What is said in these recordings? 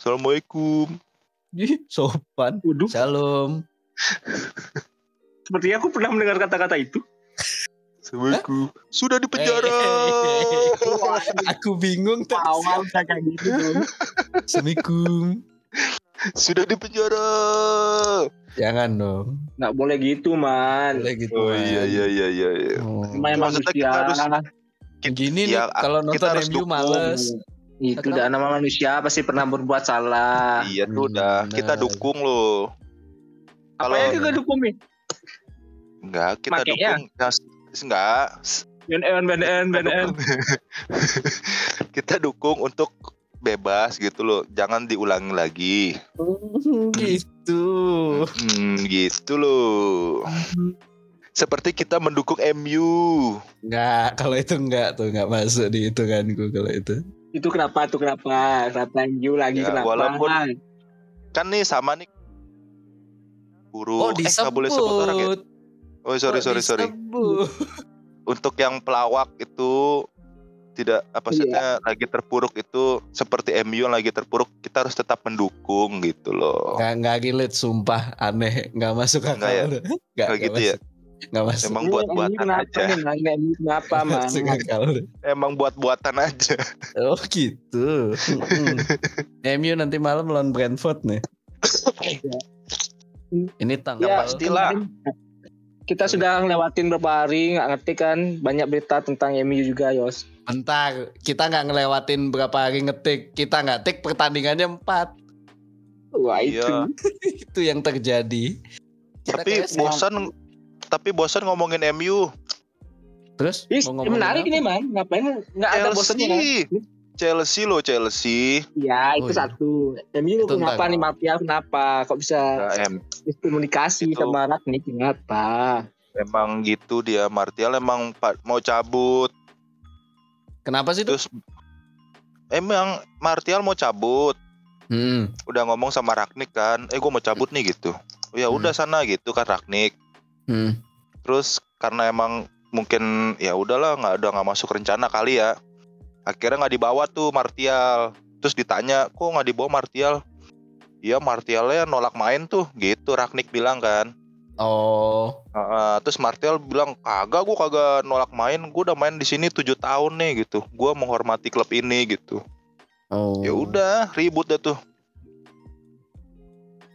Assalamualaikum. Ih, sopan. Waduh, Shalom. sepertinya aku pernah mendengar kata-kata itu. Assalamualaikum. Sudah di penjara. Aku bingung tuh. Awal kayak gitu dong. Assalamualaikum. Sudah di penjara. Jangan dong. Nggak boleh gitu, man. Boleh gitu. Oh Man. iya iya iya iya. iya. Oh. Maksudnya manusia. kita harus- Gini Ya, nih kalau kita nonton harus MU dukung. males. Itu udah nama manusia pasti pernah berbuat salah. Iya tuh Hmm, udah benar. kita dukung loh. Apa Kalau yang kita dukung nih? enggak kita Make ya? dukung ya, s- enggak BNN, BNN, BNN. kita dukung untuk bebas gitu loh. Jangan diulangi lagi. gitu. Hmm, gitu loh. Seperti kita mendukung MU. Enggak, kalau itu enggak tuh enggak masuk di hitunganku kalau itu. Itu kenapa? Itu kenapa? Kenapa MU lagi Ya, kenapa? walaupun- Kan nih sama nih guru Oh, eh nggak boleh sebut orang ya. disebut. Oh sorry Oh, sorry sorry. disebut. Untuk yang pelawak itu tidak apa Iya. maksudnya lagi terpuruk itu seperti MU yang lagi terpuruk kita harus tetap mendukung gitu loh. Enggak enggak relate sumpah aneh, enggak masuk akal. Enggak ya? Enggak, Kayak gitu ya. Enggak masuk. Emang Ini buat-buatan MU kenapa aja. Man? MU kenapa, man? Emang buat-buatan aja. Oh gitu. Mm-mm. MU nanti malam lawan Brentford nih. Ini tanggal Ya, pastilah. Kita sudah ngelewatin beberapa hari, nggak ngerti kan? Banyak berita tentang MU juga, Yos. Bentar, kita nggak ngelewatin berapa hari ngetik. Kita nggak tik pertandingannya empat. Wah, Iya. itu. Itu yang terjadi. Kita Tapi bosan tapi bosan ngomongin MU. Terus ngomongin menarik apa? ini, Man. Ngapain nggak ada bosannya kan? Chelsea. Chelsea loh Chelsea. Ya, Oh, itu iya. satu. MU Itu kenapa nih Mafia kenapa? Kok bisa komunikasi Itu. sama Ragnik kenapa? emang gitu dia Martial emang mau cabut. Kenapa sih tuh? Terus emang Martial mau cabut. Hmm. Udah ngomong sama Ragnik kan, eh gue mau cabut nih gitu. Oh, ya Hmm. udah sana gitu kan Ragnik. Hmm. Terus karena emang mungkin ya udahlah nggak udah nggak masuk rencana kali ya. Akhirnya nggak dibawa tuh Martial. Terus ditanya, kok nggak dibawa Martial? Iya Martialnya nolak main tuh, gitu Ragnik bilang kan. Oh. Heeh, terus Martial bilang kagak gue kagak nolak main gue udah main di sini tujuh tahun nih gitu gue menghormati klub ini gitu Oh. ya udah ribut dah tuh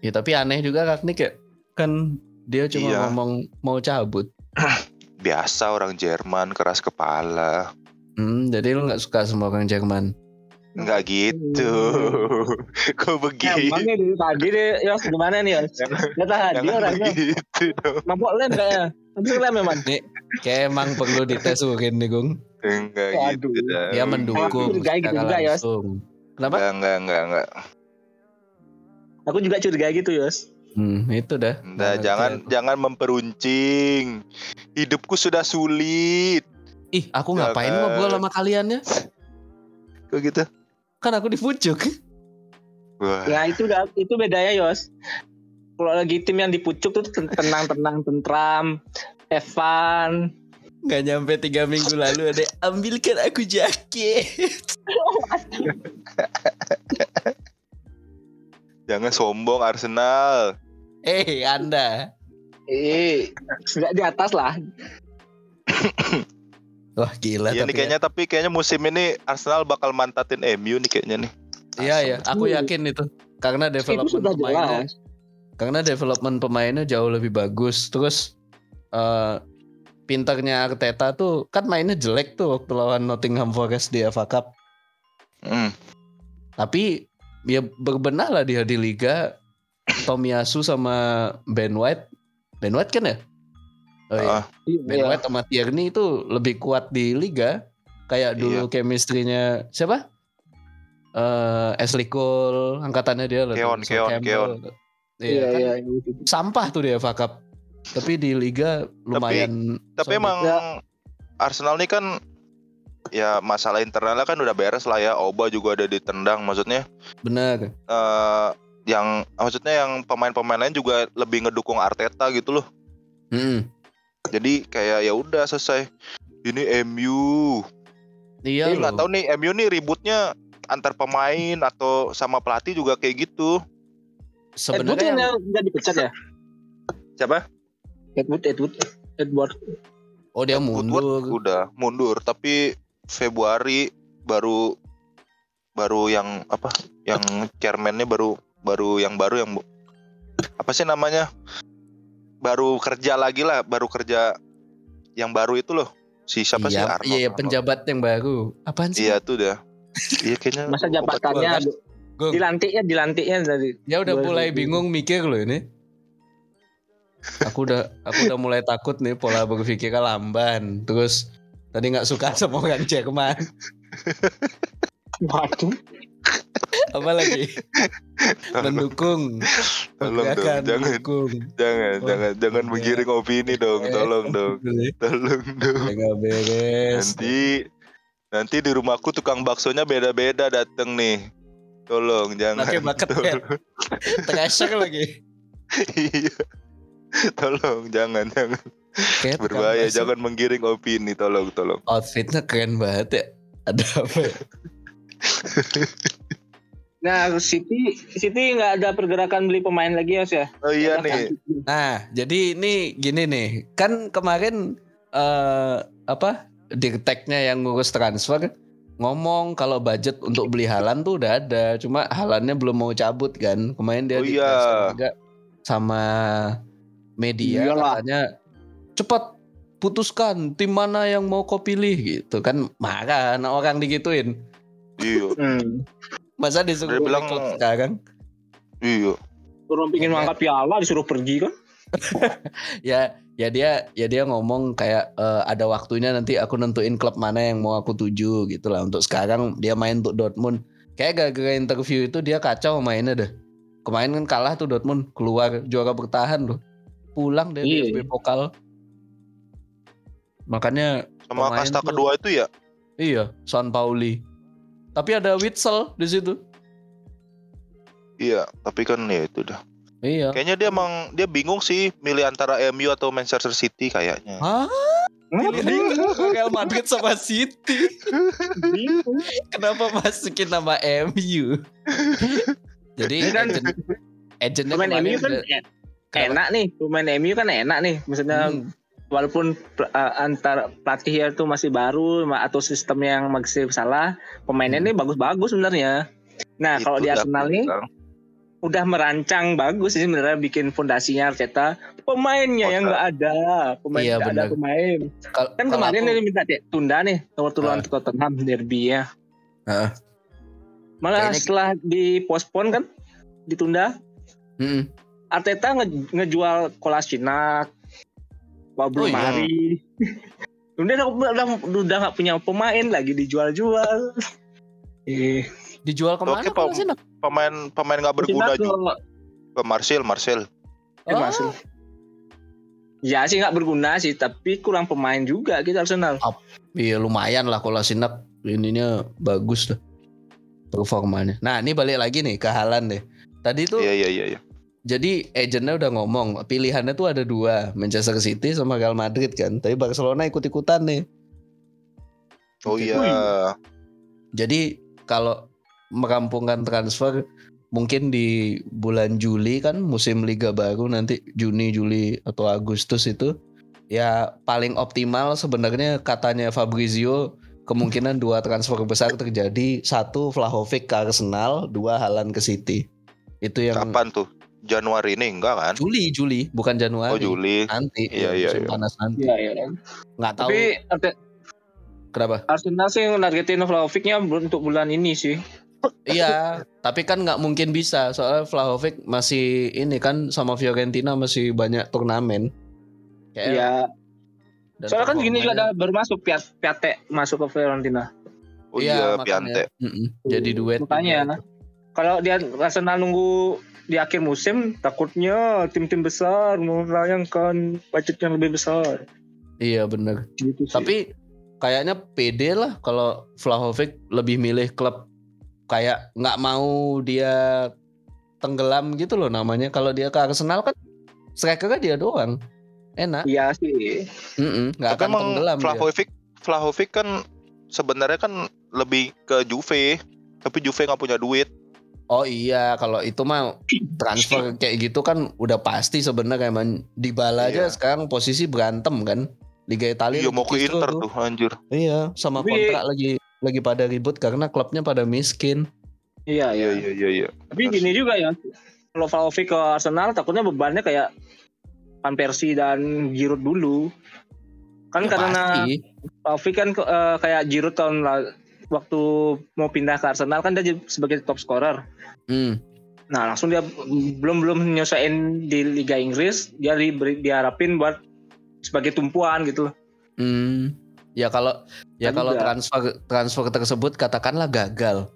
Ya tapi aneh juga Ragnik ya. Kan dia cuma Iya. ngomong mau cabut. biasa orang Jerman keras kepala Hmm, jadi lu nggak suka sama orang Jerman. nggak gitu kok Ya, begitu emangnya dari tadi deh, Yos gimana nih Yos? Dia tadi orangnya begitu dong mabok lem kayaknya. Habis lem memang. Kayak emang perlu dites urin nih, Gung. enggak Waduh. gitu dah Dia mendukung Aku curiga gitu juga, Yos. langsung. Kenapa? enggak enggak enggak enggak Aku juga curiga gitu, Yos. Hmm, itu dah. Nggak ngerti jangan aku. jangan memperuncing hidupku sudah sulit Ih, aku ngapain Jangan. ngobrol sama kalian ya? kok gitu Kan aku di pucuk. wah Ya itu udah itu bedanya, Yos. Kalau lagi tim yang dipucuk tuh ten- tenang-tenang, tentram, Evan. Nggak nyampe tiga minggu lalu ada ambilkan aku jaket. jangan sombong Arsenal Eh, Anda. Eh, sudah di atas lah. Wah, gila Iya nih tapi ya. kayaknya tapi kayaknya musim ini Arsenal bakal mantatin MU nih kayaknya nih. Iya, iya, aku yakin itu. Karena Itu development sudah pemainnya jelas. karena development pemainnya jauh lebih bagus. Terus eh pinternya Arteta tuh kan mainnya jelek tuh waktu lawan Nottingham Forest di FA Cup. Hmm. Tapi ya berbenah lah dia di liga. Tomiyasu sama Ben White. Ben White kan ya? Oh iya. Ah, Ben Iya. White sama Tierney itu lebih kuat di liga. Kayak dulu chemistry-nya siapa? Eh Ashley Cole, angkatannya dia lah. Keon, Keon, Campbell. Iya, Iya, kan iya, itu. sampah tuh di FA Cup. Tapi di liga lumayan tapi solid. emang Ya. Arsenal nih kan ya masalah internalnya kan udah beres lah ya. Oba juga ada ditendang maksudnya bener. eh yang maksudnya yang pemain-pemain lain juga lebih ngedukung Arteta gitu loh. Mm. Jadi kayak ya udah selesai. Ini MU. Iya Ini nggak tahu nih MU nih ributnya antar pemain atau sama pelatih juga kayak gitu. Edward Sebenarnya yang nggak dipecat ya? Siapa? Edward, Edward, Edward. oh dia Woodward mundur. udah mundur tapi Februari baru baru yang apa yang chairmannya baru baru yang baru yang apa sih namanya baru kerja lagi lah baru kerja yang baru itu loh si siapa sih iya, Arnold iya, Arnold. penjabat yang baru. Apaan sih? iya tuh dah iya kayaknya Masa jabatannya Gung, dilantiknya dilantiknya dari dia udah Gua- mulai bingung mikir loh ini. Aku udah aku udah mulai takut nih pola berpikirnya lamban. Terus tadi nggak suka sama orang Jerman. waduh. Apa lagi? Mendukung. Tolong dong, jangan. mendukung. jangan Wah, jangan jangan iya. menggiring opini dong Eh, tolong dong tolong dong Nggak beres. nanti nanti di rumahku tukang baksonya beda-beda dateng nih tolong jangan Pakai bucket hat. tolong. Lagi. iya tolong jangan jangan Kayak berbahaya jangan menggiring opini tolong tolong Outfitnya keren banget ya. Ada apa? ya? Nah, City City nggak ada pergerakan beli pemain lagi ya, ya? oh iya Karena nih kan- Nah, jadi ini gini nih, kan kemarin eh apa Dirteknya yang ngurus transfer ngomong kalau budget untuk beli Halan tuh udah ada, cuma Halannya belum mau cabut kan. Kemarin dia Oh di iya. juga sama media Iyalah. katanya cepat putuskan tim mana yang mau kau pilih gitu kan marah anak orang digituin iya Hmm. Masa disuruh Dia bilang- rekrut sekarang? Iya. Orang pingin Iya. mangkat piala disuruh pergi kan? ya ya dia ya dia ngomong kayak eh, ada waktunya nanti aku nentuin klub mana yang mau aku tuju gitu lah. Untuk sekarang dia main untuk Dortmund. Kayak gara-gara interview itu dia kacau mainnya deh. Kemarin kan kalah tuh Dortmund keluar juara bertahan loh. Pulang deh Iya. DFB pokal. Makanya sama kasta tuh- kedua itu ya? Iya San Pauli tapi ada Witsel di situ. Iya tapi kan ya itu dah. Iya. Kayaknya dia emang dia bingung sih milih antara MU atau Manchester City kayaknya. Hah? Real Madrid sama City. Bingung. Kenapa masukin nama MU? Jadi kan agent, agentnya Pemain kemarin MU kan udah- enak nih, pemain MU kan enak nih. Maksudnya Hmm, walaupun uh, antar pelatih itu masih baru atau sistem yang masih salah, pemainnya Hmm. ini bagus-bagus sebenarnya. Nah, kalau di Arsenal nih bilang. udah merancang bagus sih sebenarnya bikin fondasinya Arteta. Pemainnya yang nggak ada, pemain Iya, nggak ada pemain. kal- Kan kemarin aku- ini minta tunda nih waktu lawan Ah. Tottenham derby ya. Malah Kayaknya- setelah dipospon kan ditunda, Mm-mm. Arteta nge- ngejual Kolasinac, Pablo Oh, iya. Mari. udah udah udah nggak punya pemain lagi dijual-jual. Eh, dijual ke mana Oke? Nak? pemain pemain nggak berguna juga ke- ke Marcel Marcel eh, Ah, masuk. Ya sih nggak berguna sih, tapi kurang pemain juga kita Arsenal. Iya lumayan lah kalau Sinak ininya bagus tuh performanya. Nah ini balik lagi nih ke Halan deh. Tadi tuh iya iya iya iya. Jadi agentnya udah ngomong pilihannya tuh ada dua Manchester City sama Real Madrid kan. Tapi Barcelona ikut-ikutan nih. oh iya. Jadi kalau merampungkan transfer mungkin di bulan Juli kan musim liga baru nanti Juni Juli atau Agustus itu ya paling optimal sebenarnya katanya Fabrizio kemungkinan dua transfer besar terjadi. Satu Vlahovic ke Arsenal dua Halan ke City. Itu yang kapan tuh Januari ini enggak kan Juli Juli bukan Januari oh Juli nanti Iya, ya, iya, musim iya. panas nanti Iya iya. nggak tahu Tapi Arte- kenapa Arsenal sih nargetin Vlahovicnya untuk bulan ini sih. Iya, tapi kan nggak mungkin bisa soalnya Vlahovic masih ini kan sama Fiorentina masih banyak turnamen. Kayak Iya. dan Soalnya kan gini juga ada baru masuk Piat- Piate masuk ke Fiorentina. oh iya, makanya. Piante Mm-mm, Jadi duet. Makanya kalau dia Arsenal nunggu di akhir musim takutnya tim-tim besar melayangkan budget yang lebih besar. Iya bener. Gitu sih. Tapi kayaknya pede lah kalau Vlahovic lebih milih klub kayak nggak mau dia tenggelam gitu loh namanya. Kalau dia ke Arsenal kan strikernya dia doang. Enak. iya sih. Mm-mm, nggak tapi akan emang tenggelam dia. Vlahovic Vlahovic kan sebenarnya kan lebih ke Juve tapi Juve nggak punya duit. Oh iya, kalau itu mah transfer kayak gitu kan udah pasti sebenarnya emang Dybala aja Iya. sekarang posisi berantem kan. Liga Italia Iya mau ke Inter tuh anjir. Iya, sama Tapi- kontrak lagi lagi pada ribut karena klubnya pada miskin. Iya, Iya iya. iya iya iya. Tapi gini juga ya, kalau Vlahovic ke Arsenal takutnya bebannya kayak Van Persie dan Giroud dulu. Kan Ya, karena. Vlahovic kan eh, kayak Giroud tahun la- waktu mau pindah ke Arsenal kan dia sebagai top scorer. Hmm. Nah langsung dia belum belum nyesuaiin di Liga Inggris dia diberi, diharapin buat sebagai tumpuan gitu loh. Hmm. Ya kalau ya kalau juga. transfer transfer tersebut katakanlah gagal.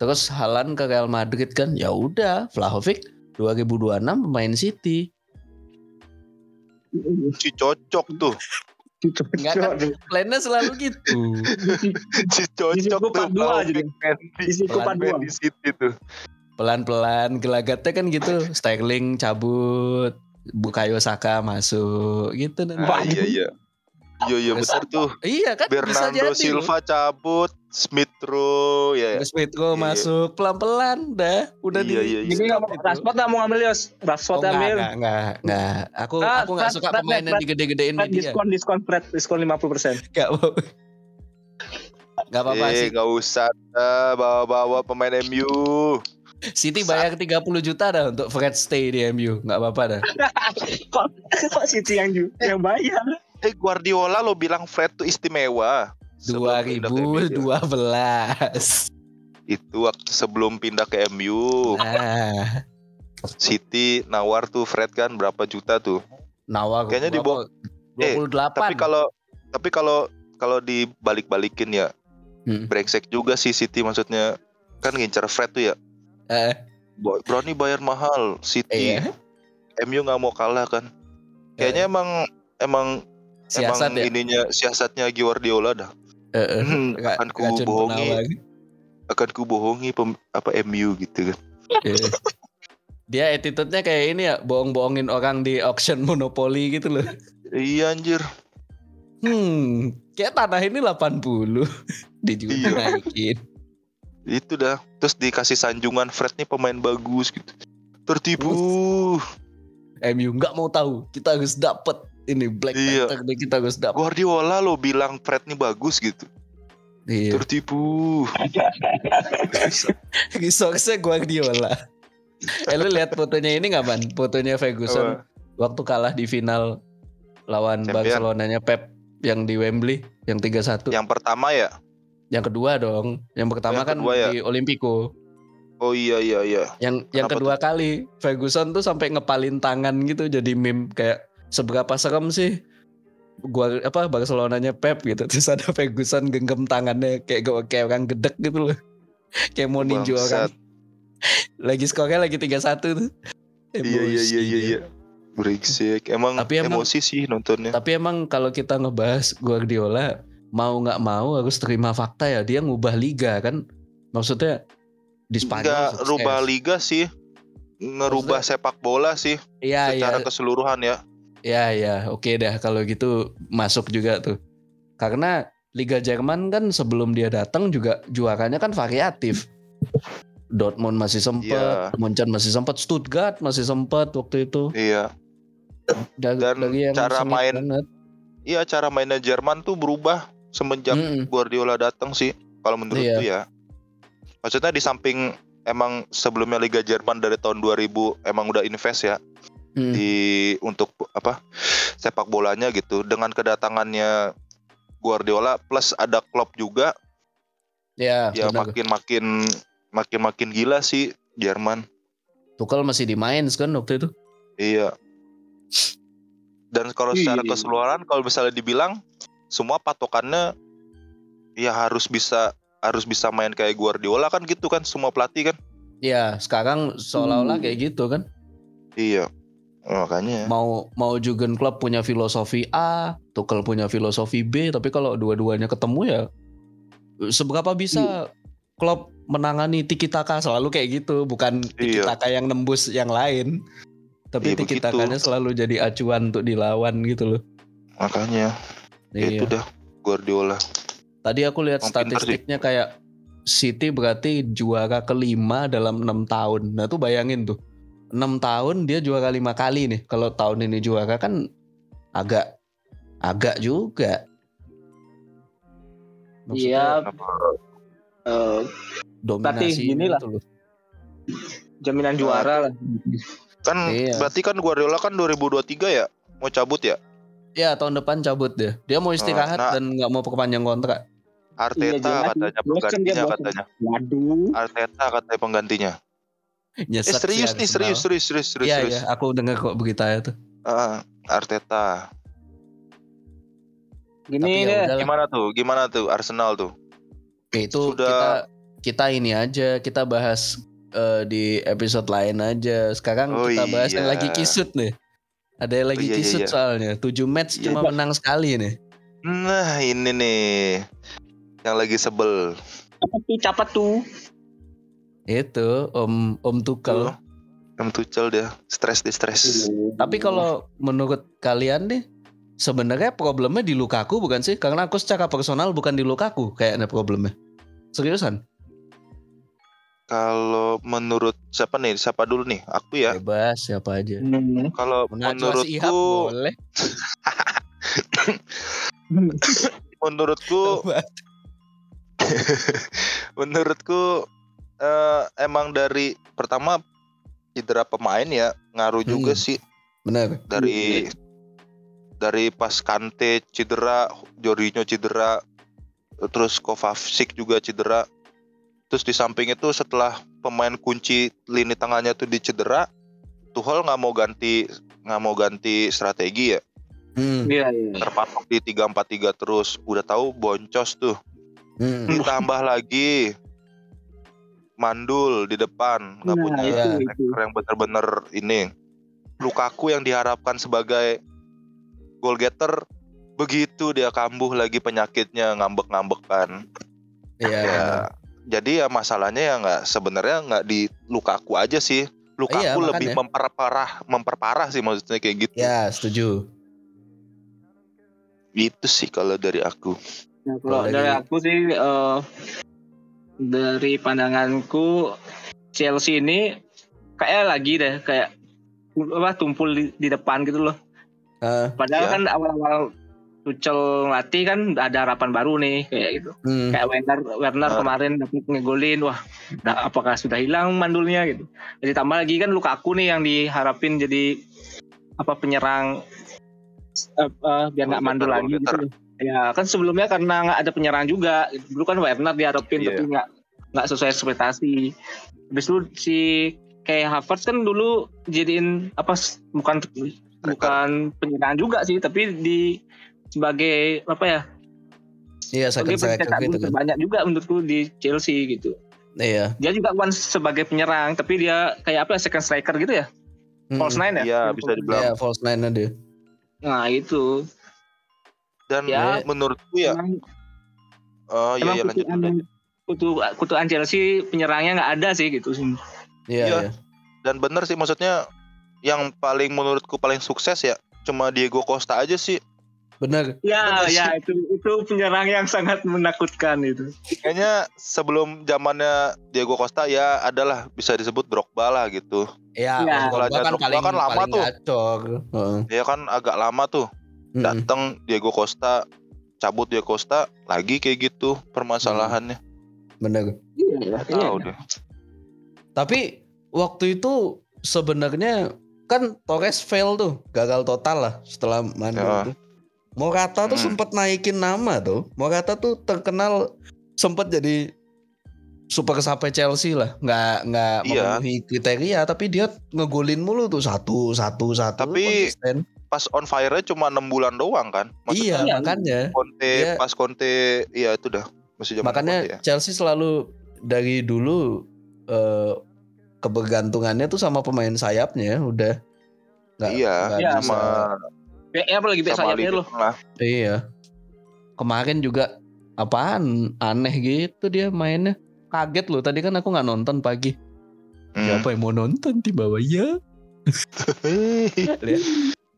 Terus Halan ke Real Madrid kan ya udah Vlahovic 2026 pemain City. Si cocok tuh. Enggak kan plannya selalu gitu. Si cocok Di situ tuh. dua jadi. Di situ part dua. City tuh. Pelan-pelan gelagatnya kan gitu. Sterling cabut, Bukayo Saka masuk gitu nanti. Ah, iya iya. Iya iya benar tuh. Iya kan bisa Bernardo jadi. Silva cabut, Smith Rowe ya. ya. Terus Mitro Iya, iya. masuk pelan-pelan dah. Udah Iya, di iya, iya. Jadi nggak mau Rashford nggak mau ngambil Yos. Oh, Rashford enggak, ambil. enggak, enggak, enggak. Aku Ah, aku enggak suka pemain yang digede-gedein media. diskon diskon Fred diskon 50%. Enggak mau. Enggak apa-apa Eh sih. nggak usah dah bawa-bawa pemain MU. City bayar 30 juta dah untuk Fred stay di MU. Enggak apa-apa dah. kok kok City yang ju- yang bayar? Eh Guardiola lo bilang Fred tuh istimewa. Sebelum pindah ke MU. 2012. Itu waktu sebelum pindah ke MU. Nah, City nawar tuh Fred kan berapa juta tuh. nawar Kayaknya di berapa? Eh, 28. Tapi kalau tapi kalau kalau dibalik-balikin ya Hmm. brengsek juga sih City maksudnya kan ngincar Fred tuh ya. Eh, Berani bayar mahal City. iya. MU nggak mau kalah kan. Kayaknya emang emang Siasat emang ya. ininya siasatnya Guardiola dah. Eh. Hmm, Ra- akan ku bohongi, akan ku bohongi pem- apa MU gitu kan. Iya. Dia attitude-nya kayak ini ya, bohong-bohongin orang di auction monopoli gitu loh. Iya anjir. Hmm, kayak tanah ini 80 dijual Iya. naikin. Itu dah. Terus dikasih sanjungan Fred nih pemain bagus gitu. Tertipu. MU nggak mau tahu, kita harus dapet ini Black Iya. Panther nih kita harus dapet. Guardiola lo bilang Fred nih bagus gitu. Iya. Tertipu. Resource-nya Guardiola. eh lu lihat fotonya ini nggak man? Fotonya Ferguson Apa? waktu kalah di final lawan Champion. Barcelonanya Pep yang di Wembley yang 3-1. Yang pertama ya. Yang kedua dong. Yang pertama Yang kan ya? di Olimpico. Oh iya iya iya. Yang yang Kenapa kedua kali Ferguson tuh sampai ngepalin tangan gitu jadi meme kayak seberapa serem sih gua apa Barcelonanya Pep gitu terus ada Ferguson genggam tangannya kayak gua kayak orang gedek gitu loh. kayak mau ninju orang. Lagi skornya lagi 3-1 tuh. Iya iya iya iya iya. Brengsek. Emang, Tapi emang- emosi sih nontonnya. Tapi emang kalau kita ngebahas Guardiola mau nggak mau harus terima fakta ya dia ngubah liga kan. Maksudnya di Spanyol sukses. rubah liga sih. Ngerubah sepak bola sih Iya iya secara keseluruhan ya. Ya ya oke dah kalau gitu masuk juga tuh. Karena Liga Jerman kan sebelum dia datang juga juaranya kan variatif. Dortmund masih sempat, Iya. Munchen masih sempat, Stuttgart masih sempat waktu itu. Iya. Dan dari yang cara main banget. Iya cara mainnya Jerman tuh berubah semenjak Mm-mm. Guardiola datang sih. Kalau menurutku Iya. ya. Maksudnya di samping emang sebelumnya Liga Jerman dari tahun 2000 emang udah invest ya Hmm. di untuk apa sepak bolanya gitu dengan kedatangannya Guardiola plus ada Klopp juga Ya, ya benar. makin makin makin makin gila sih Jerman Tuchel masih di Mainz kan waktu itu. iya dan kalau secara Iya. keseluruhan kalau misalnya dibilang semua patokannya ya harus bisa harus bisa main kayak Guardiola kan gitu kan semua pelatih kan Ya, sekarang seolah-olah Hmm. kayak gitu kan. iya makanya Mau mau Jurgen Klopp punya filosofi A, Tuchel punya filosofi B, tapi kalau dua-duanya ketemu ya seberapa bisa Klopp menangani tiki taka selalu kayak gitu, bukan tiki Iya. taka yang nembus yang lain. Tapi Iya, tiki takanya selalu jadi acuan untuk dilawan gitu loh. makanya ya Iya. itu dah Guardiola Tadi aku lihat statistiknya kayak City berarti juara kelima dalam enam tahun. Nah tuh bayangin tuh, enam tahun dia juara lima kali nih. Kalau tahun ini juara kan agak agak juga. Iya. eh, dominasi gini lah. itu loh. jaminan juara lah. Kan Iya. berarti kan Guardiola kan 2023 ya mau cabut ya. Ya tahun depan cabut dia. Dia mau istirahat nah. dan nggak mau perpanjang kontrak. Arteta Iya, jelas. katanya penggantinya katanya. Waduh. Arteta katanya penggantinya. Eh, serius nih, serius, serius, serius, serius. Iya serius. iya, aku dengar kok beritanya tuh. Ah, Arteta. Gini ya deh. udahlah. Gimana tuh? Gimana tuh Arsenal tuh? Oke, itu Sudah- kita kita ini aja kita bahas eh, di episode lain aja. Sekarang Oh kita bahas yang iya. lagi kisut nih. Ada yang lagi iya, iya, kisut iya. soalnya. 7 match Iya. cuma menang sekali nih. Nah, ini nih yang lagi sebel. Apa tuh? Capat tuh. Itu Om Om Tuchel. Tuh. Em Tuchel dia stres di stres. Tapi kalau menurut kalian nih sebenarnya problemnya di Lukaku bukan sih? Karena aku secara personal bukan di Lukaku kayaknya problemnya. Seriusan? Kalau menurut siapa nih? Siapa dulu nih? Aku ya. Bebas siapa aja. Hmm. Kalau menurutku boleh. menurutku menurutku eh, emang dari pertama cedera pemain ya ngaruh juga Hmm. sih Benar. dari dari pas Kante cedera, Jorginho cedera, terus Kovacic juga cedera. Terus di samping itu setelah pemain kunci lini tengahnya tuh dicedera, Tuchel nggak mau ganti nggak mau ganti strategi ya, Hmm. Iya, iya. terpatok di 3-4-3 terus. Udah tahu boncos tuh. Hmm. Ditambah lagi Mandul di depan nggak Nah, punya itu, striker itu. yang bener-bener ini. Lukaku yang diharapkan sebagai goal getter begitu dia kambuh lagi penyakitnya ngambek-ngambekan. Iya. Ya, jadi ya masalahnya ya nggak sebenarnya nggak di Lukaku aja sih. Lukaku Iya, lebih makanya. memperparah memperparah sih maksudnya kayak gitu. Ya, setuju. Gitu sih kalau dari aku. Nah, kalau dari dari- aku sih eh, dari pandanganku Chelsea ini kayak lagi deh kayak apa tumpul di, di depan gitu loh. Ah, Padahal Iya. kan awal-awal Tuchel ngelatih kan ada harapan baru nih kayak gitu. hmm. Kayak Werner Werner Ah. kemarin dapat ngegolin wah dah- apakah sudah hilang mandulnya gitu. Jadi tambah lagi kan Lukaku nih yang diharapin jadi apa penyerang eh, eh, biar nggak mandul lagi gitu. Ya kan sebelumnya karena nggak ada penyerang juga. Dulu kan Werner diharapin Iya. tapi nggak nggak sesuai ekspektasi. Habis itu si kayak Havertz kan dulu jadiin apa bukan bukan penyerang juga sih tapi di sebagai apa ya Iya, second sebagai striker pencetak gitu kan. terbanyak juga menurutku di Chelsea gitu. Iya. Dia juga bukan sebagai penyerang tapi dia kayak apa ya, second striker gitu ya. Hmm. False nine ya? Iya, bisa dibilang. Iya, false nine dia. Nah, itu. Dan Ya. menurutku ya, Emang, oh iya emang ya lanjut kutuan, dulu. kutu, kutuan Chelsea penyerangnya nggak ada sih gitu. Iya, Iya. iya. Dan bener sih maksudnya yang paling menurutku paling sukses ya cuma Diego Costa aja sih. Benar. Ya, Bener ya itu itu penyerang yang sangat menakutkan itu. Kayaknya sebelum zamannya Diego Costa ya adalah bisa disebut Drogba lah gitu. Iya, Iya. Kalau kan Drogba paling kan lama paling tuh. gacor. Heeh. Dia kan agak lama tuh Mm-mm. datang Diego Costa cabut Diego Costa lagi kayak gitu permasalahannya. Benar. Iya, Nggak Tahu deh. Tapi waktu itu sebenarnya kan Torres fail tuh, gagal total lah setelah mandul Ya. tuh. Morata tuh Hmm. sempat naikin nama tuh. Morata tuh terkenal sempat jadi super sampai Chelsea lah, nggak nggak Iya. memenuhi kriteria, tapi dia ngegolin mulu tuh satu satu satu Tapi konsisten. Pas on fire-nya cuma enam bulan doang kan. Iya, Iya. makanya Conte Dia- pas Conte iya itu dah masih zaman makanya Conte ya. Chelsea selalu dari dulu eh, kebergantungannya tuh sama pemain sayapnya udah nggak Iya, nggak Iya, bisa. sama apa lagi sama sayapnya loh. Iya. Kemarin juga apaan aneh gitu dia mainnya. Kaget loh tadi kan aku nggak nonton pagi. Hmm. Siapa yang mau nonton di bawah ya? Lihat.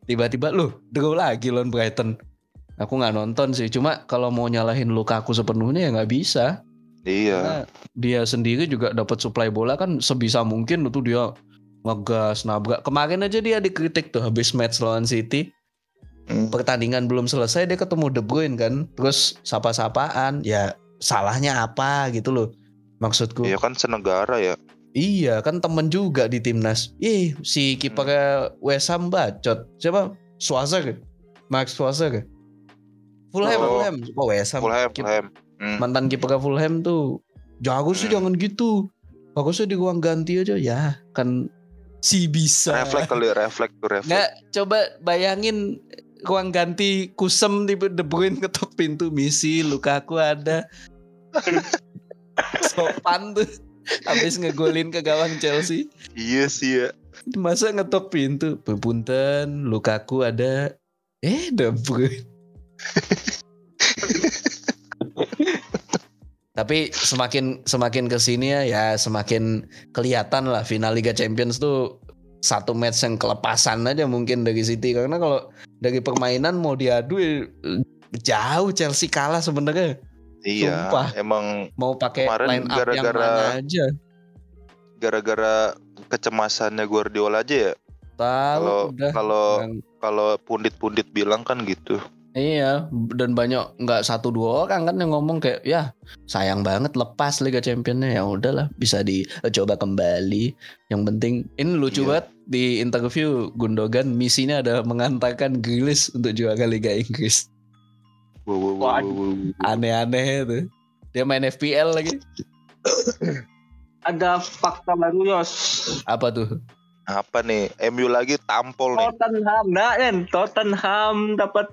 Tiba-tiba loh draw lagi lawan Brighton. Aku nggak nonton sih. Cuma kalau mau nyalahin Lukaku sepenuhnya ya nggak bisa. Iya. Karena dia sendiri juga dapat supply bola kan sebisa mungkin tuh dia ngegas nabrak. Kemarin aja dia dikritik tuh habis match lawan City. Hmm. Pertandingan belum selesai dia ketemu De Bruyne kan. Terus sapa-sapaan. Ya salahnya apa gitu loh. Maksudku. Iya kan senegara ya. Iya kan temen juga di timnas. Ih si kipernya West Ham bacot. Siapa? Schwarzer. Max Schwarzer. Fulham, Oh. Fulham. Oh West Ham. Fulham, Kip- Fulham. Hmm. Mantan kiper Fulham tuh. Jago sih Hmm. jangan gitu. Bagusnya di ruang ganti aja ya kan si bisa. Refleks kali, refleks tuh refleks. Nggak coba bayangin ruang ganti kusem di De Bruyne ketok pintu misi Lukaku ada. Sopan tuh habis ngegolin ke gawang Chelsea. Iya sih ya. Masa ngetok pintu? Punten, Lukaku ada. Eh, De Bruyne. Tapi semakin semakin ke sini ya, ya semakin kelihatan lah final Liga Champions tuh satu match yang kelepasan aja mungkin dari City karena kalau dari permainan mau diadu jauh Chelsea kalah sebenarnya Iya. Sumpah. Emang mau pakai Kemarin line up yang gara-gara- mana aja gara-gara kecemasannya Guardiola aja ya. tahu Kalau udah kalau Yang- kalau pundit-pundit bilang kan gitu. Iya, dan banyak nggak satu dua orang kan yang ngomong kayak ya sayang banget lepas Liga Championnya ya udahlah bisa dicoba kembali. Yang penting ini lucu Iya. banget di interview Gundogan misinya adalah mengantarkan Grealish untuk juara Liga Inggris. Aneh-aneh itu. Dia main FPL lagi. Ada fakta baru Yos. Apa tuh? Apa nih? MU lagi tampol nih. Tottenham, nah kan Tottenham dapat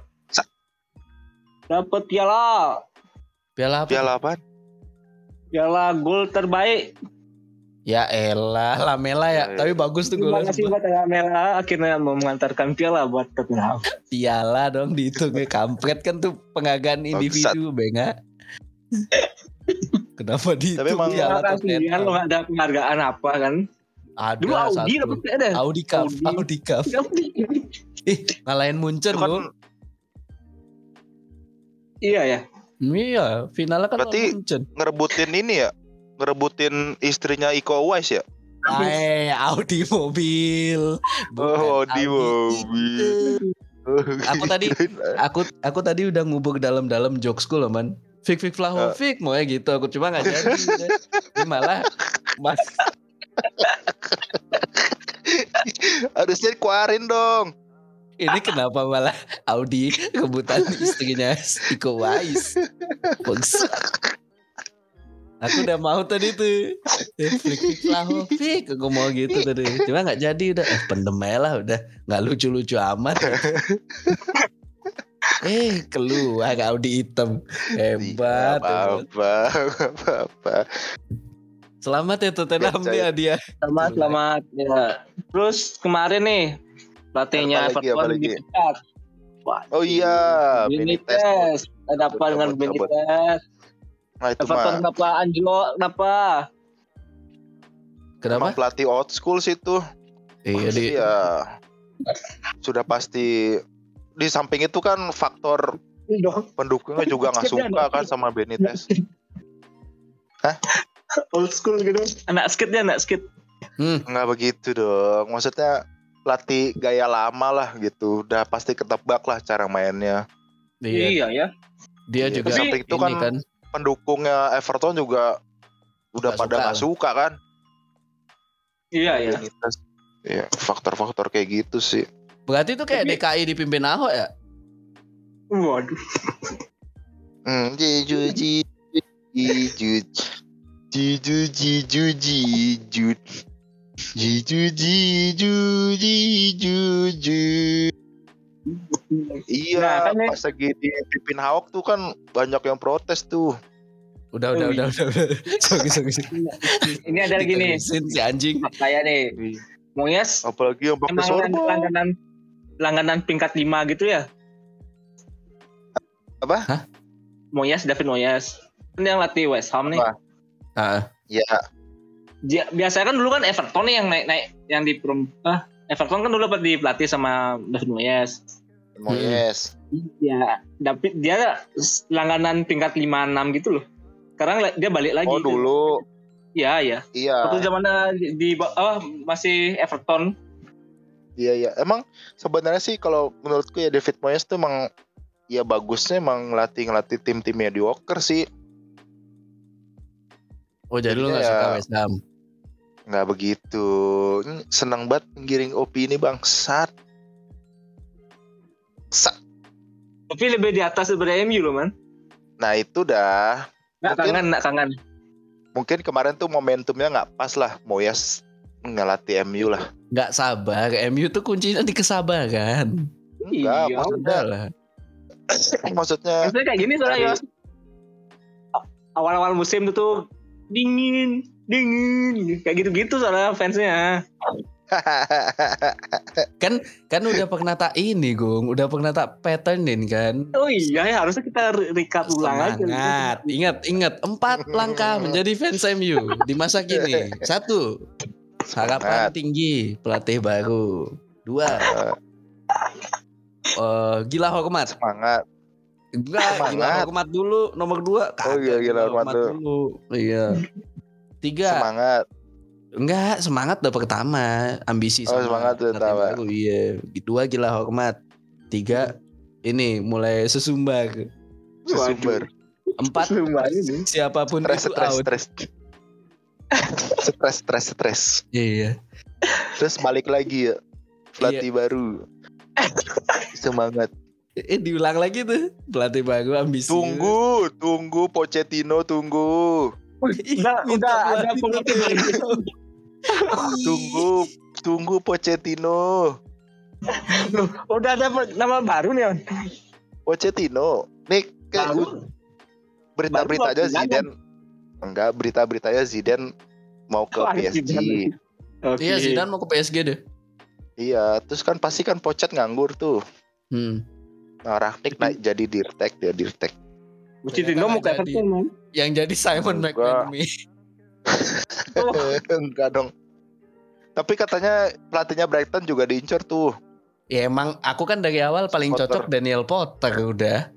dapat piala Piala apa? Piala apa? piala gol terbaik. Ya elah, Lamela ya. Ya, ya. Tapi bagus tuh Terima golnya. kasih buat Mela akhirnya mau mengantarkan piala buat Tottenham. Piala dong dihitungnya kampret kan tuh penghargaan individu, benga. Kenapa dihitung Tapi emang- piala Terima kan Tottenham? lo gak ada penghargaan apa kan? Ada Dulu Audi satu. dapat ada. Audi Cup, Audi. Audi Cup. Ih, ngalahin Munchen Itu kan. Iya ya. Iya, finalnya kan Berarti- lawan Munchen. ngerebutin ini ya. Ngerebutin istrinya Iko Uwais ya. Eh, Audi mobil. Bukan Oh, Audi mobil. Aku tadi- Aku aku tadi udah ngubur dalam-dalam jokesku loh, man. Fik Fik Vlahovic mau ya gitu. Aku cuma nggak jadi. udah. Ini malah mas Harusnya dikeluarin dong. ini kenapa malah Audi rebutan istrinya Iko Wais. Bangsat. Aku udah mau tadi tuh. Eh, Flik Fik Vlahovic aku mau gitu tadi. Cuma nggak jadi udah. Eh, pendem aja lah udah. Nggak lucu-lucu amat. eh keluar Audi hitam. Hebat. Iya, hebat. apa apa apa. Selamat ya Tottenham dia dia. Selamat, selamat. Ya. Terus kemarin nih pelatihnya Everton dipecat. Wah, Oh iya, Benitez. Benitez. Ada apa dengan. Benitez? Nah itu Everton mah kenapa Angelo kenapa? Kenapa? emang pelatih old school sih tuh. Iya di Iya. Sudah pasti di samping itu kan faktor pendukungnya juga nggak suka kan sama Benitez. Old school gitu. Anak skit dia anak skit. hmm, Nggak begitu dong. Maksudnya pelatih gaya lama lah gitu. Udah pasti ketebak lah cara mainnya. iya. ya. Dia Iya, juga samping itu ini kan kan pendukungnya Everton juga udah Nggak pada nggak suka kan. Iya ya. Benitez. Iya, faktor-faktor kayak gitu sih. Berarti itu kayak Tapi- DKI dipimpin Ahok ya? Waduh. Hmm, jiju ji jiju jiju jiju jiju jiju jiju jiju jiju Iya, Nah, kan ini- pas lagi dipimpin Hawk tuh kan banyak yang protes tuh. Udah udah udah udah. udah. sorry sorry. sorry. Ini ada lagi nih. Si anjing. Kayak nih. Moyes Apalagi yang pakai sorbo. langganan langganan tingkat 5 gitu ya? Apa? Hah? Moyes, David Moyes. Kan yang latih West Ham nih. Ah, Ya, Dia, biasanya kan dulu kan Everton nih yang naik-naik yang di prom, ah, Everton kan dulu dapat dipelatih sama David Moyes. Moyes. Ya, David dia langganan tingkat 5 6 gitu loh. Sekarang dia balik lagi. Oh ke- dulu, Iya, iya. iya, Waktu zamannya di, di oh, masih Everton. iya, iya. Emang sebenarnya sih kalau menurutku ya David Moyes tuh emang ya bagusnya emang ngelatih ngelatih tim-tim mediocre sih, Oh jadi lu nggak Jadinya suka ya- West Ham? Nggak begitu. Senang banget giring opini bangsat. Sa- Tapi lebih di atas daripada MU loh, man. Nah itu dah Nggak Mungkin- kangen, nggak kangen. mungkin kemarin tuh momentumnya nggak pas lah Moyes ngelatih MU lah. Nggak sabar. MU tuh kuncinya di kesabaran. Enggak, Iya. maksudnya, Udah lah. maksudnya Maksudnya kayak gini soalnya Dari- Yos. Awal-awal musim tuh, tuh dingin, dingin, kayak gitu-gitu soalnya fansnya. Kan kan udah pernah tak ini Gung, udah pernah tak patternin kan. Oh iya ya harusnya kita re- recap ulang aja. Semangat. Ingat, ingat empat langkah menjadi fans MU di masa kini. Satu, harapan tinggi pelatih baru. Dua, eh, gila hormat. semangat. Enggak, gila hormat dulu. Nomor dua, Oh iya, gila hormat dulu. Iya. Tiga, Semangat. enggak semangat udah pertama, ambisi Oh, semangat udah pertama. baru, Iya. Dua gila hormat. Tiga, ini mulai sesumbar. Sesumber. Empat, Sesumbar ini. siapa pun Stres, itu stres, out. stres. Stres, stres, stres. Iya. Terus balik lagi ya. Pelatih baru. Semangat. Eh diulang lagi tuh pelatih baru ambisi. Tunggu, tunggu Pochettino, tunggu. Udah, ada baru. Tunggu, tunggu Pochettino. Loh, udah ada nama baru nih, On. Pochettino. Nih, kayak Baru. berita-berita aja baru waktu Zidane. Enggak, berita-beritanya Zidane mau ke Oh, PSG. Zidane. Oke. Iya Zidane mau ke PSG deh. Iya, terus kan pasti kan Pochet nganggur tuh. Hmm. Nah, Rangnick naik jadi dirtek dia dirtek. Pochettino mau ke. Everton, man. Yang jadi Simon. McManamy. Oh, Enggak dong. Tapi katanya pelatihnya Brighton juga diincar tuh. Ya emang aku kan dari awal paling Potter. cocok Daniel Potter udah.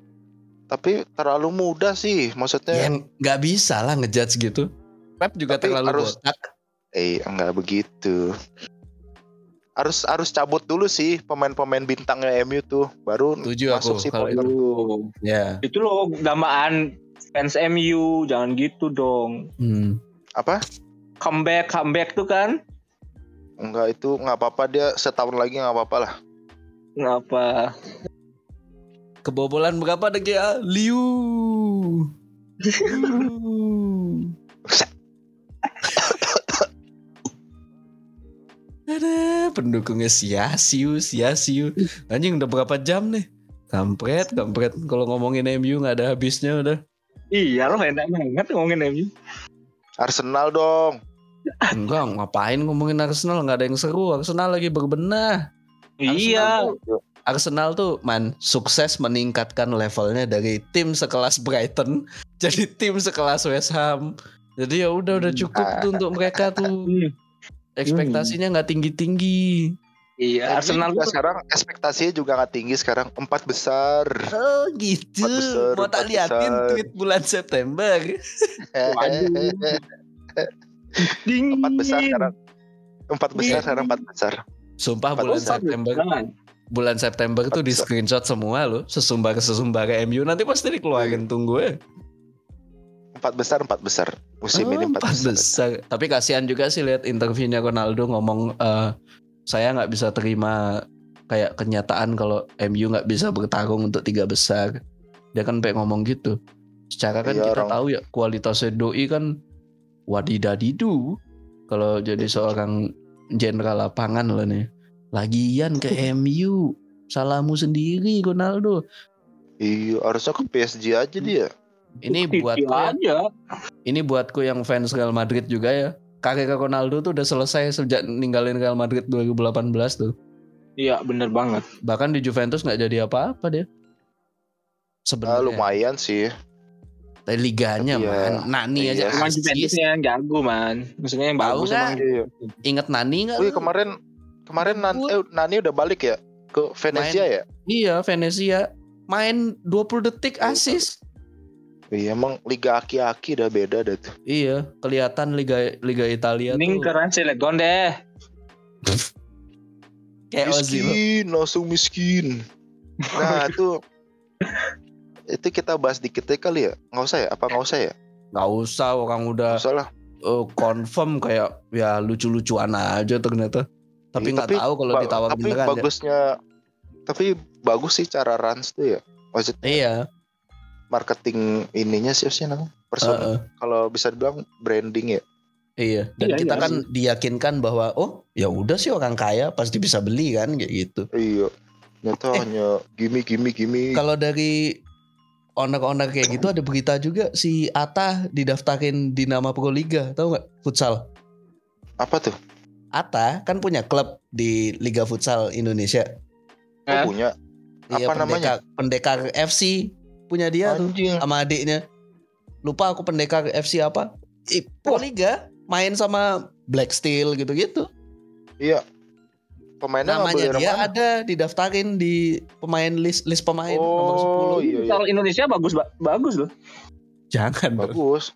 Tapi terlalu muda sih, maksudnya. Yang nggak bisa lah ngejudge gitu. Pep juga Tapi terlalu harus- botak. Eh, enggak begitu. Harus harus cabut dulu sih pemain-pemain bintangnya MU tuh, baru Setuju masuk aku si Potter. itu. Ya. Itu loh damaan fans MU, jangan gitu dong. Hmm. Apa? Comeback, comeback tuh kan. Enggak itu nggak apa-apa dia setahun lagi nggak apa-apa lah. Ngapa? Kebobolan berapa deh ya? Liu. Liu. Ada pendukungnya sia-siu, sia-siu. Anjing udah berapa jam nih? Kampret, kampret. Kalau ngomongin MU nggak ada habisnya udah. Iya loh enak banget ngomongin MU. Arsenal dong. Enggak, ngapain ngomongin Arsenal? Nggak ada yang seru. Arsenal lagi berbenah. Iya. Arsenal tuh man sukses meningkatkan levelnya dari tim sekelas Brighton jadi tim sekelas West Ham. Jadi ya udah udah cukup tuh untuk mereka tuh. Hmm. Ekspektasinya nggak tinggi-tinggi. Iya, Arsenal Arsenal tuh sekarang ekspektasinya juga nggak tinggi sekarang empat besar. Oh gitu. Empat besar, Mau tak empat liatin besar. tweet bulan September. Waduh. dingin. empat besar sekarang. Empat besar Iya. sekarang empat besar. Sumpah Empat bulan besar. September Jangan. bulan September tuh di screenshot semua loh sesumbar sesumbar MU nanti pasti dikeluarin tunggu ya. Empat besar empat besar musim Oh, ini empat, empat besar. besar. Tapi kasihan juga sih lihat interviewnya Ronaldo ngomong eh, saya nggak bisa terima kayak kenyataan kalau MU nggak bisa bertarung untuk tiga besar. Dia kan pengen ngomong gitu. Secara kan Iya, kita orang- tahu ya kualitasnya doi kan wadidadidu. Kalau jadi seorang jenderal lapangan loh nih. Lagian ke MU. Salahmu sendiri Ronaldo. Iya harusnya ke PSG aja dia. Ini buatku ya, aja. ini buatku yang fans Real Madrid juga ya. Karir Ronaldo tuh udah selesai sejak ninggalin Real Madrid 2018 tuh. Iya, bener banget. Bahkan di Juventus nggak jadi apa-apa dia. Sebenarnya. lumayan sih. Tapi liganya Tapi ya, man. Nani iya. aja Emang asis. Juventusnya yang jago, man. Maksudnya yang bagus emang. Iya. Ingat Nani nggak? Wih kemarin kemarin Nan, eh, Nani udah balik ya ke Venezia ya? Iya Venezia. Main 20 detik Iya, asis. Iya emang liga aki-aki udah beda deh tuh. Iya, kelihatan liga liga Italia Mending tuh keren Cilegon deh. kayak Ozil. miskin, langsung miskin. Nah itu itu kita bahas dikit aja kali ya. Nggak usah ya? Apa nggak usah ya? Nggak usah orang udah Nggak usah lah. eh, confirm kayak ya lucu-lucuan aja ternyata. Tapi nggak tahu kalau ba- ditawarin Tapi beneran. ya. bagusnya, tapi bagus sih cara Rans tuh ya. Maksudnya Iya, marketing ininya sih sih namanya. Person, heeh. kalau bisa dibilang branding ya. iya. Dan Iya, kita iya kan diyakinkan bahwa oh ya udah sih orang kaya pasti bisa beli kan kayak gitu. Iya. Nyata Eh. hanya gimi gimi gimi. Kalau dari owner-owner kayak gitu ada berita juga si Ata didaftarin di nama Pro Liga, tahu nggak? Futsal. Apa tuh? Ata kan punya klub di Liga Futsal Indonesia. Oh, Eh? punya. Iya, Apa namanya? Pendekar, Pendekar FC punya dia tuh Anjing. sama adiknya. Lupa aku Pendekar FC apa? Wah. Liga main sama Black Steel gitu-gitu. Iya. Pemainnya Namanya dia mana? ada didaftarin di pemain list list pemain nomor 10. Oh iya, iya. Futsal Indonesia bagus ba- bagus loh. Jangan bagus.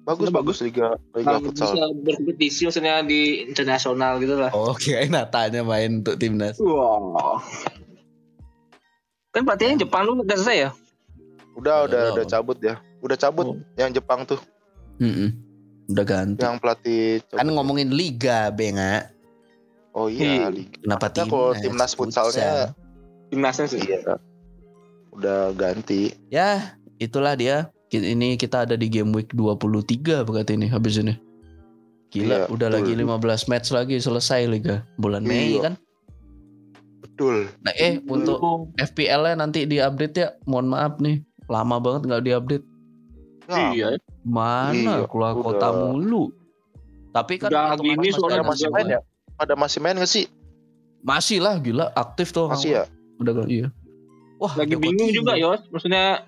Bagus bagus liga liga Kalau futsal. bisa berkompetisi maksudnya di internasional gitu lah. Oh, kirain Natanya main untuk timnas. Wow. Kan pelatihnya Jepang lu udah selesai ya? Udah udah Belum. udah cabut ya. Udah cabut Oh. yang Jepang tuh, Mm-mm. Udah ganti. yang pelatih. Kan cabut. ngomongin liga, Benga. Oh iya, Iya. liga. Kenapa timnas? kalau timnas futsalnya Timnasnya sih. iya. Udah ganti. Ya, itulah dia. Ini kita ada di game week 23 berarti ini habis ini. Gila, Iya, udah betul. lagi 15 match lagi selesai liga. Bulan Mei Iya. kan. Betul. Nah, eh untuk FPL-nya nanti di-update ya. Mohon maaf nih, lama banget nggak di-update. Nah, Iya. Mana Iya, keluar udah. kota mulu. Tapi kan Udah gini masih soalnya ada Pada masih main ya? Pada masih main gak sih? Masih lah gila aktif tuh. Masih ya? Udah kan iya. Wah, Lagi bingung juga Yos. Maksudnya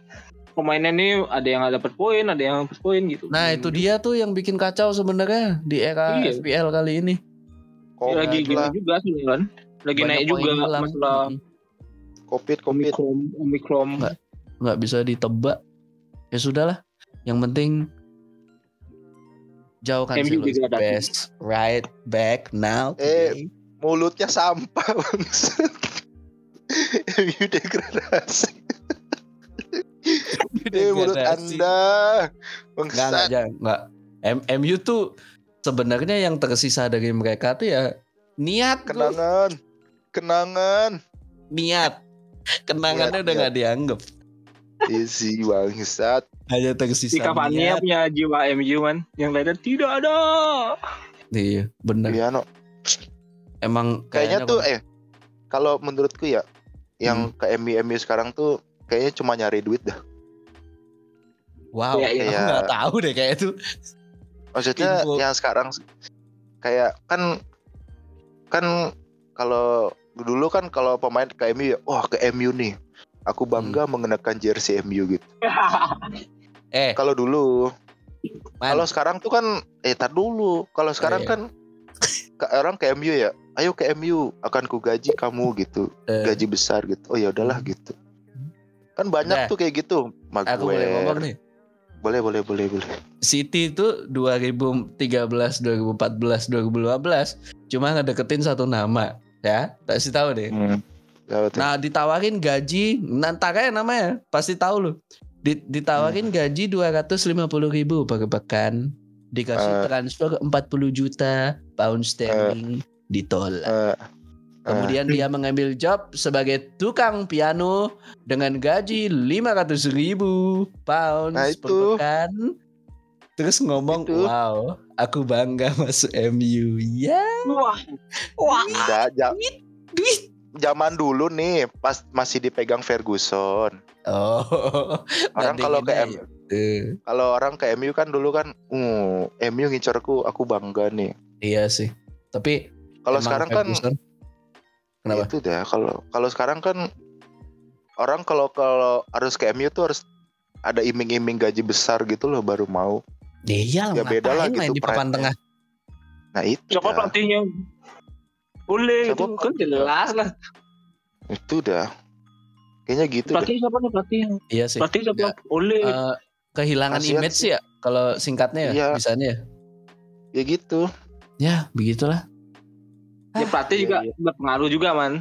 pemainnya nih ada yang nggak dapat poin, ada yang dapat poin gitu. Nah, itu dia tuh yang bikin kacau sebenarnya di era Iya. FPL kali ini. Covid lagi gini juga sih kan. Lagi naik juga hilang. masalah. Covid, Covid. Omicron, Omicron. Nggak. nggak bisa ditebak ya sudahlah yang penting jauhkan MU Silas degradasi. best right back now Eh, today. Mulutnya sampah bangsat. MU degradasi. Eh, mulut. Anda. nggak nggak Bangsat. jangan nggak M- MU tuh sebenarnya yang tersisa dari mereka tuh ya niat. Kenangan. Kenangan. niat kenangannya Niat, udah nggak dianggap Isi bangsat. hanya Si tersisa niat punya jiwa MU kan. Yang lainnya tidak ada. iya benar Iya no. emang Kayaknya tuh kalau- eh kalau menurutku ya yang Hmm. ke MU MU sekarang tuh kayaknya cuma nyari duit dah. wow Iya, iya. aku Kayak- nggak tahu deh kayak itu Maksudnya Info. yang sekarang kayak kan kan kalau dulu kan kalau pemain ke MU ya, wah ke MU nih. Aku bangga mengenakan jersey MU gitu. eh Kalau dulu, kalau sekarang tuh kan eh tar dulu. Kalau sekarang iya. kan ke orang ke MU ya, ayo ke MU akan ku gaji kamu gitu. eh, Gaji besar gitu. Oh ya udahlah gitu. Kan banyak Udah. tuh kayak gitu. aku boleh ngomong Maguire. nih Boleh, boleh, boleh, boleh. City itu 2013, 2014, 2015 cuma ngedeketin satu nama ya kasih tahu deh. Ya, betul. Nah ditawarin gaji nanti kayak namanya pasti tahu loh. Di- ditawarin gaji 250 ribu per pekan dikasih Eh. transfer 40 juta pound sterling ditolak. Eh, Kemudian dia mengambil job sebagai tukang piano dengan gaji 500 ribu pounds Nah, per itu. pekan. Terus ngomong, Itu. wow, aku bangga masuk MU. Ya, Wah. Wah. enggak, ja- duit. zaman dulu nih pas masih dipegang Ferguson. Oh, Orang kalau ke bandinginnya M, itu. kalau orang ke MU kan dulu kan, uh, MU ngincarku, aku bangga nih. Iya sih. Tapi Kalau sekarang kan Ferguson- Kenapa? itu dah. Kalau kalau sekarang kan orang kalau kalau harus ke MU tuh harus ada iming-iming gaji besar gitu loh baru mau. Iya lah, Ya beda lah main gitu di papan tengah. Nah itu Siapa dah. pelatihnya? Boleh itu kan jelas lah. Itu dah. Kayaknya gitu deh. Pelatih siapa nih pelatih? Iya sih. Pelatih siapa? Nggak. Oleh. Eh, kehilangan Kasian image sih. ya kalau singkatnya ya Iya. bisanya ya. Ya gitu. Ya, begitulah. ya pelatih iya, juga iya. berpengaruh juga man.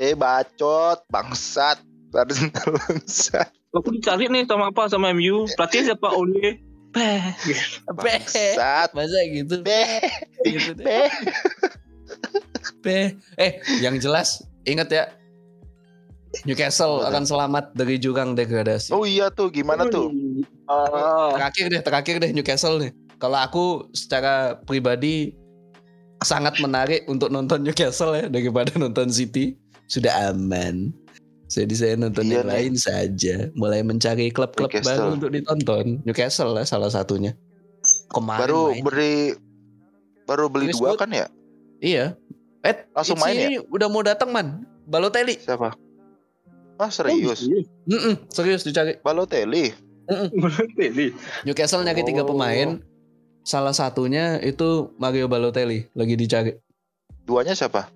Eh bacot, bangsat. Bangsat. Aku dicari nih sama apa sama MU. Pelatih siapa? Oleh. Beh. Be. Bangsat. Masa gitu. Beh, Gitu deh. beh. Be. Eh, yang jelas ingat ya. Newcastle akan selamat dari jurang degradasi. Oh iya tuh, gimana tuh? Oh. Terakhir deh, terakhir deh Newcastle nih. Kalau aku secara pribadi sangat menarik untuk nonton Newcastle ya daripada nonton City. Sudah aman. Jadi saya nonton Iya yang nih. lain saja. Mulai mencari klub-klub baru untuk ditonton. Newcastle lah salah satunya. Kemarin Baru main. beri baru beli Chris dua Wood. kan ya? Iya. Eh, Langsung main ya? udah mau datang man. Balotelli. Siapa? Ah serius? Mm-mm, serius dicari. Balotelli. Balotelli. Newcastle nyari tiga Oh. pemain. Salah satunya itu Mario Balotelli lagi dicari. Duanya siapa?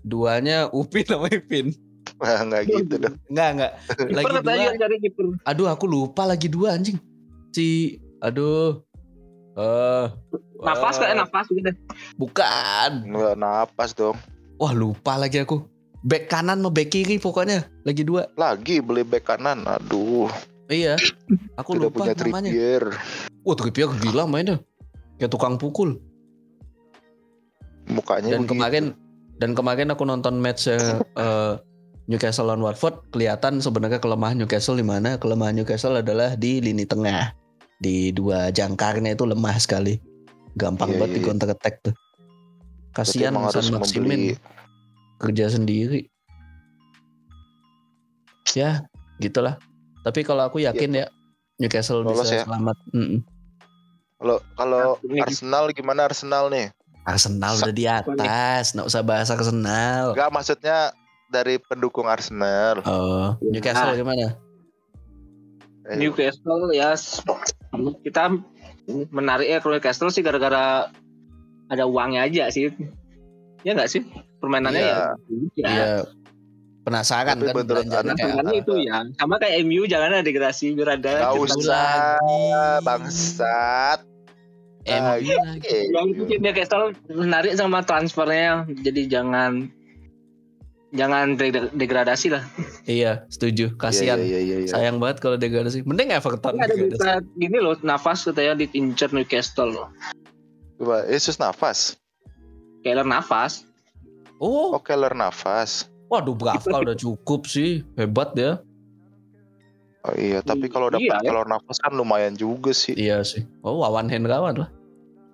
Duanya Upin sama Ipin. Wah, enggak gitu dong. Enggak enggak. Lagi dua. cari kiper. Aduh aku lupa lagi dua anjing. Si aduh. Eh Nafas eh, kayak nafas gitu. Bukan. Enggak napas dong. Wah lupa lagi aku. Back kanan mau back kiri pokoknya lagi dua. Lagi beli bek kanan. Aduh, Iya. Aku tidak lupa punya namanya. Trippier. Wah Trippier gila mainnya. Kayak tukang pukul. Mukanya Dan begitu. kemarin dan kemarin aku nonton match eh, Newcastle lawan Watford kelihatan sebenarnya kelemahan Newcastle di mana? Kelemahan Newcastle adalah di lini tengah. Di dua jangkarnya itu lemah sekali. Gampang Iya, banget iya, di iya. counter attack tuh. Kasihan San Maximin membeli kerja sendiri. Ya, gitulah. Tapi kalau aku yakin ya Newcastle Lolos bisa ya? selamat. Mm-mm. Kalau kalau Nah, Arsenal gimana Arsenal nih? Arsenal udah di atas, nggak usah bahas Arsenal. Enggak maksudnya dari pendukung Arsenal. Oh, Newcastle Nah. gimana? Eh, Newcastle ya kita menarik ya kalau Newcastle sih gara-gara ada uangnya aja sih. Ya nggak sih? Permainannya Iya. ya. ya. Iya. Penasaran Tapi kan apa. itu ya. Sama kayak MU jangan ada degradasi biar ada. Kita- usah. bangsat. MU. Yang bikin Newcastle menarik sama transfernya. Jadi jangan jangan deg- degradasi lah. Iya, setuju. Kasihan. Iya, iya, iya, iya. Sayang banget kalau degradasi. Mending Everton Ini ada berita gini loh, nafas katanya diincar Newcastle loh. Coba, Yesus nafas. Keller nafas. Oh, Oh, Keller nafas. waduh Bravka udah cukup sih. Hebat ya. Oh iya, tapi kalau dapat Iya, ya. Keller nafas kan lumayan juga sih. Iya sih. Oh, Wawan Hendrawan lah.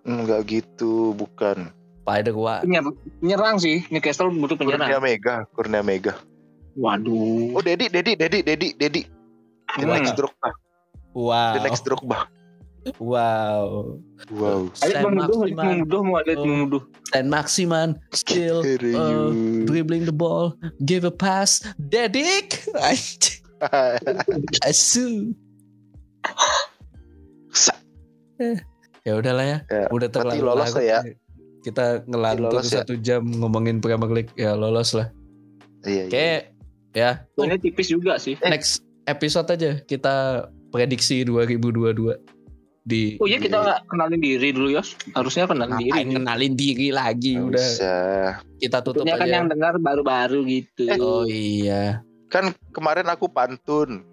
Enggak gitu, bukan. Spider Wa. Penyer- Penyerang sih, Newcastle butuh Kurnia penyerang. Mega, Kurnia Mega. Waduh. Oh, Dedi, Dedi, Dedi, Dedi, Dedi. The Hmm. next Drogba. Wow. The next Drogba. Wow. Wow. Ayo menuduh, mau ada Oh. menuduh. Stan Maximan still uh, dribbling the ball, give a pass, Dedik. Asu. Ya udahlah ya. Ya, Udah terlalu lolos ya. Kita ngelantur lolos ya. satu jam ngomongin Premier League ya lolos lah. Iya, iya. Kayak ya Ini tipis juga sih. next episode aja kita prediksi 2022 di Oh iya kita kenalin diri dulu ya. Harusnya kenalin diri. ngapain kenalin diri lagi Nggak udah usah. kita tutup Tentunya kan aja. yang dengar baru-baru gitu. Oh iya. Kan kemarin aku pantun.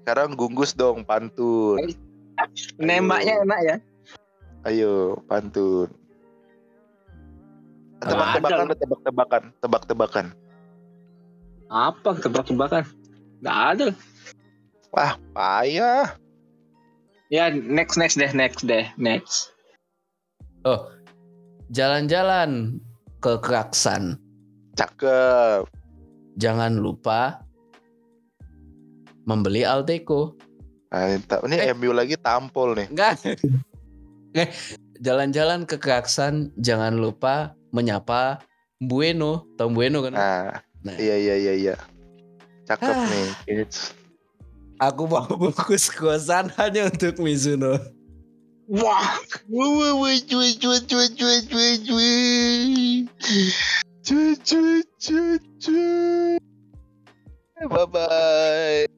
Sekarang gunggus dong pantun. Nembaknya enak ya. Ayo, pantun. Tebak-tebakan, tebak-tebakan, tebak-tebakan. Apa tebak-tebakan? Nggak ada. Wah, payah. Ya next next deh next deh next. Jalan-jalan ke Kraksan. Cakep. Jangan lupa membeli Alteco. Nah, ini- Eh. MU lagi tampol nih. Enggak. Eh, Jalan-jalan ke Kraksan jangan lupa menyapa Bueno, Tom Bueno kan? Nah, Nah. iya iya iya iya. Cakep Ah. nih. It's- Aku mau bungkus kosan hanya untuk Mizuno. Wah. Wah, wah, wah, cuy, cuy, cuy, cuy, cuy, cuy. Cuy, cuy, cuy, cuy. Bye bye.